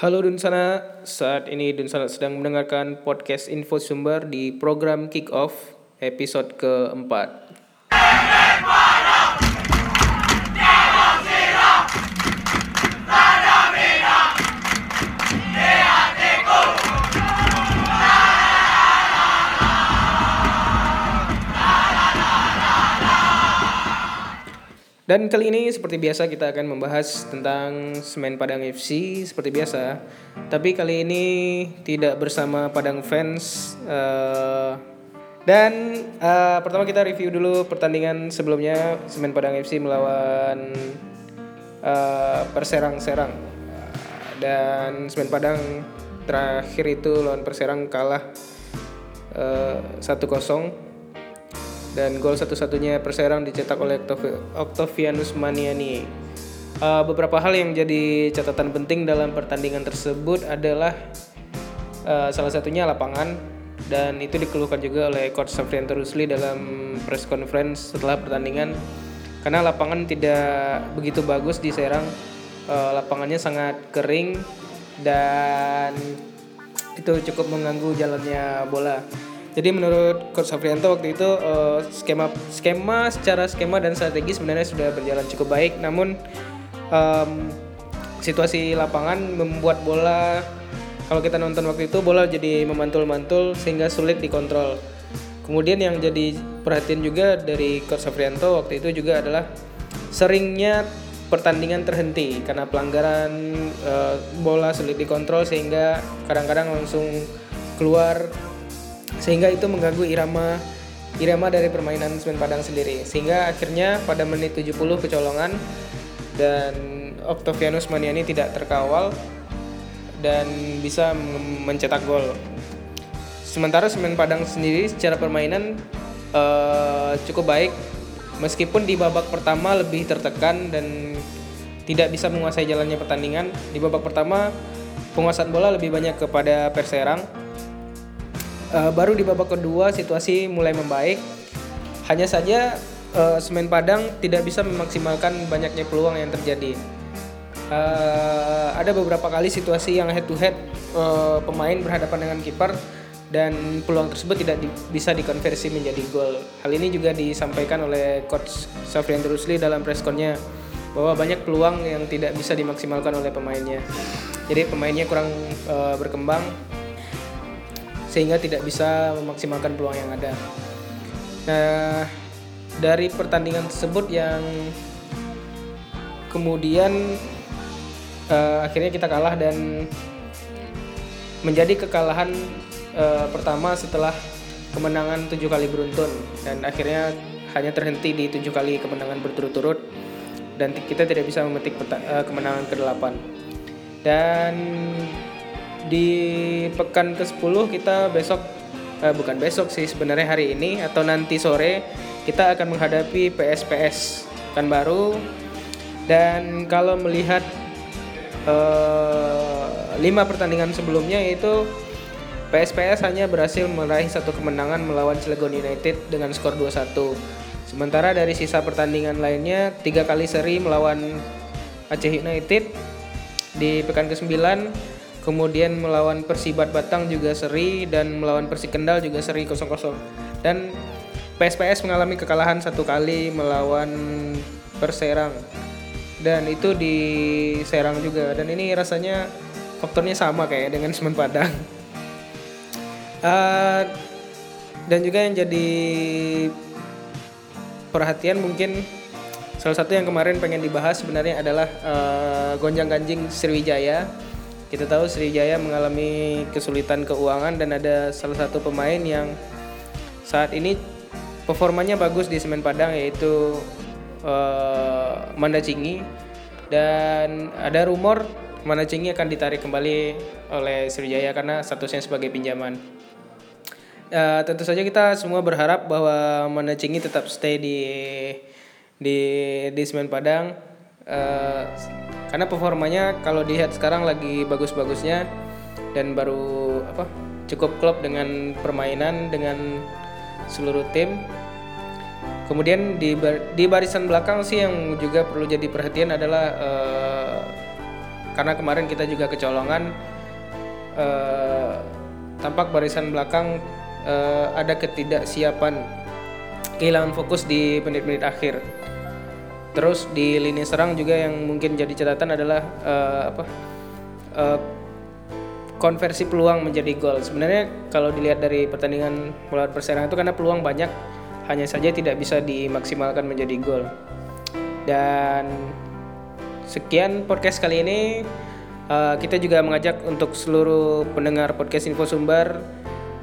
Halo Dunsana, saat ini Dunsana sedang mendengarkan podcast Info Sumber di program Kick Off episode keempat. Dan kali ini seperti biasa kita akan membahas tentang Semen Padang FC seperti biasa. Tapi kali ini tidak bersama Padang fans. Uh, dan uh, pertama kita review dulu pertandingan sebelumnya Semen Padang FC melawan uh, Perserang Serang. Dan Semen Padang terakhir itu lawan Perserang kalah uh, 1-0 dan gol satu-satunya Perserang dicetak oleh Octavianus Maniani. Uh, beberapa hal yang jadi catatan penting dalam pertandingan tersebut adalah uh, salah satunya lapangan. Dan itu dikeluhkan juga oleh coach Safrianto Rusli dalam press conference setelah pertandingan. Karena lapangan tidak begitu bagus di Serang. Uh, lapangannya sangat kering dan itu cukup mengganggu jalannya bola jadi menurut Coach Safrianto waktu itu uh, skema skema secara skema dan strategi sebenarnya sudah berjalan cukup baik, namun um, situasi lapangan membuat bola kalau kita nonton waktu itu bola jadi memantul-mantul sehingga sulit dikontrol. Kemudian yang jadi perhatian juga dari Coach Safrianto waktu itu juga adalah seringnya pertandingan terhenti karena pelanggaran uh, bola sulit dikontrol sehingga kadang-kadang langsung keluar sehingga itu mengganggu irama irama dari permainan Semen Padang sendiri sehingga akhirnya pada menit 70 kecolongan dan Octavianus Maniani tidak terkawal dan bisa mencetak gol. Sementara Semen Padang sendiri secara permainan uh, cukup baik meskipun di babak pertama lebih tertekan dan tidak bisa menguasai jalannya pertandingan. Di babak pertama penguasaan bola lebih banyak kepada Perserang Uh, baru di babak kedua situasi mulai membaik. Hanya saja uh, Semen Padang tidak bisa memaksimalkan banyaknya peluang yang terjadi. Uh, ada beberapa kali situasi yang head to head uh, pemain berhadapan dengan kiper dan peluang tersebut tidak di, bisa dikonversi menjadi gol. Hal ini juga disampaikan oleh coach Safrian Rusli dalam pressconnya bahwa banyak peluang yang tidak bisa dimaksimalkan oleh pemainnya. Jadi pemainnya kurang uh, berkembang sehingga tidak bisa memaksimalkan peluang yang ada. Nah, dari pertandingan tersebut yang kemudian uh, akhirnya kita kalah dan menjadi kekalahan uh, pertama setelah kemenangan tujuh kali beruntun dan akhirnya hanya terhenti di tujuh kali kemenangan berturut-turut dan kita tidak bisa memetik uh, kemenangan ke-8 dan di pekan ke-10 kita besok eh, bukan besok sih sebenarnya hari ini atau nanti sore kita akan menghadapi PSPS kan baru dan kalau melihat eh, lima pertandingan sebelumnya itu PSPS hanya berhasil meraih satu kemenangan melawan Cilegon United dengan skor 2-1. Sementara dari sisa pertandingan lainnya tiga kali seri melawan Aceh United di pekan ke-9 kemudian melawan Persibat Batang juga seri dan melawan Persi Kendal juga seri 0-0 dan PSPS mengalami kekalahan satu kali melawan Perserang. Dan itu di Serang juga. Dan ini rasanya faktornya sama kayak dengan Semen Padang. Uh, dan juga yang jadi perhatian mungkin salah satu yang kemarin pengen dibahas sebenarnya adalah uh, gonjang ganjing Sriwijaya kita tahu Sriwijaya mengalami kesulitan keuangan dan ada salah satu pemain yang saat ini performanya bagus di Semen Padang yaitu uh, Manda Cingi dan ada rumor Manda Cingi akan ditarik kembali oleh Sriwijaya karena statusnya sebagai pinjaman. Uh, tentu saja kita semua berharap bahwa Manda Cingi tetap stay di di di Semen Padang. Uh, karena performanya kalau dilihat sekarang lagi bagus-bagusnya dan baru apa cukup klop dengan permainan dengan seluruh tim kemudian di di barisan belakang sih yang juga perlu jadi perhatian adalah uh, karena kemarin kita juga kecolongan uh, tampak barisan belakang uh, ada ketidaksiapan kehilangan fokus di menit-menit akhir. Terus di lini serang juga yang mungkin jadi catatan adalah uh, apa uh, konversi peluang menjadi gol. Sebenarnya kalau dilihat dari pertandingan melawan Persero itu karena peluang banyak, hanya saja tidak bisa dimaksimalkan menjadi gol. Dan sekian podcast kali ini. Uh, kita juga mengajak untuk seluruh pendengar podcast Info Sumber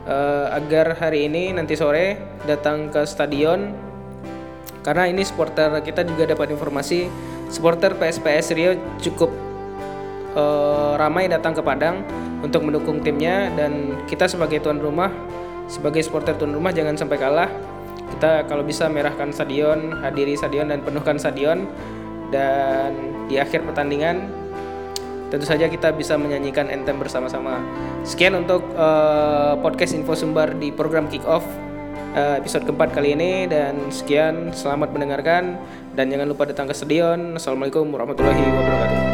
uh, agar hari ini nanti sore datang ke stadion karena ini supporter kita juga dapat informasi supporter PSPS Rio cukup uh, ramai datang ke Padang untuk mendukung timnya. Dan kita sebagai tuan rumah sebagai supporter tuan rumah jangan sampai kalah. Kita kalau bisa merahkan stadion hadiri stadion dan penuhkan stadion. Dan di akhir pertandingan tentu saja kita bisa menyanyikan anthem bersama-sama. Sekian untuk uh, podcast info sumber di program Kick Off uh, episode keempat kali ini dan sekian selamat mendengarkan dan jangan lupa datang ke stadion. Assalamualaikum warahmatullahi wabarakatuh.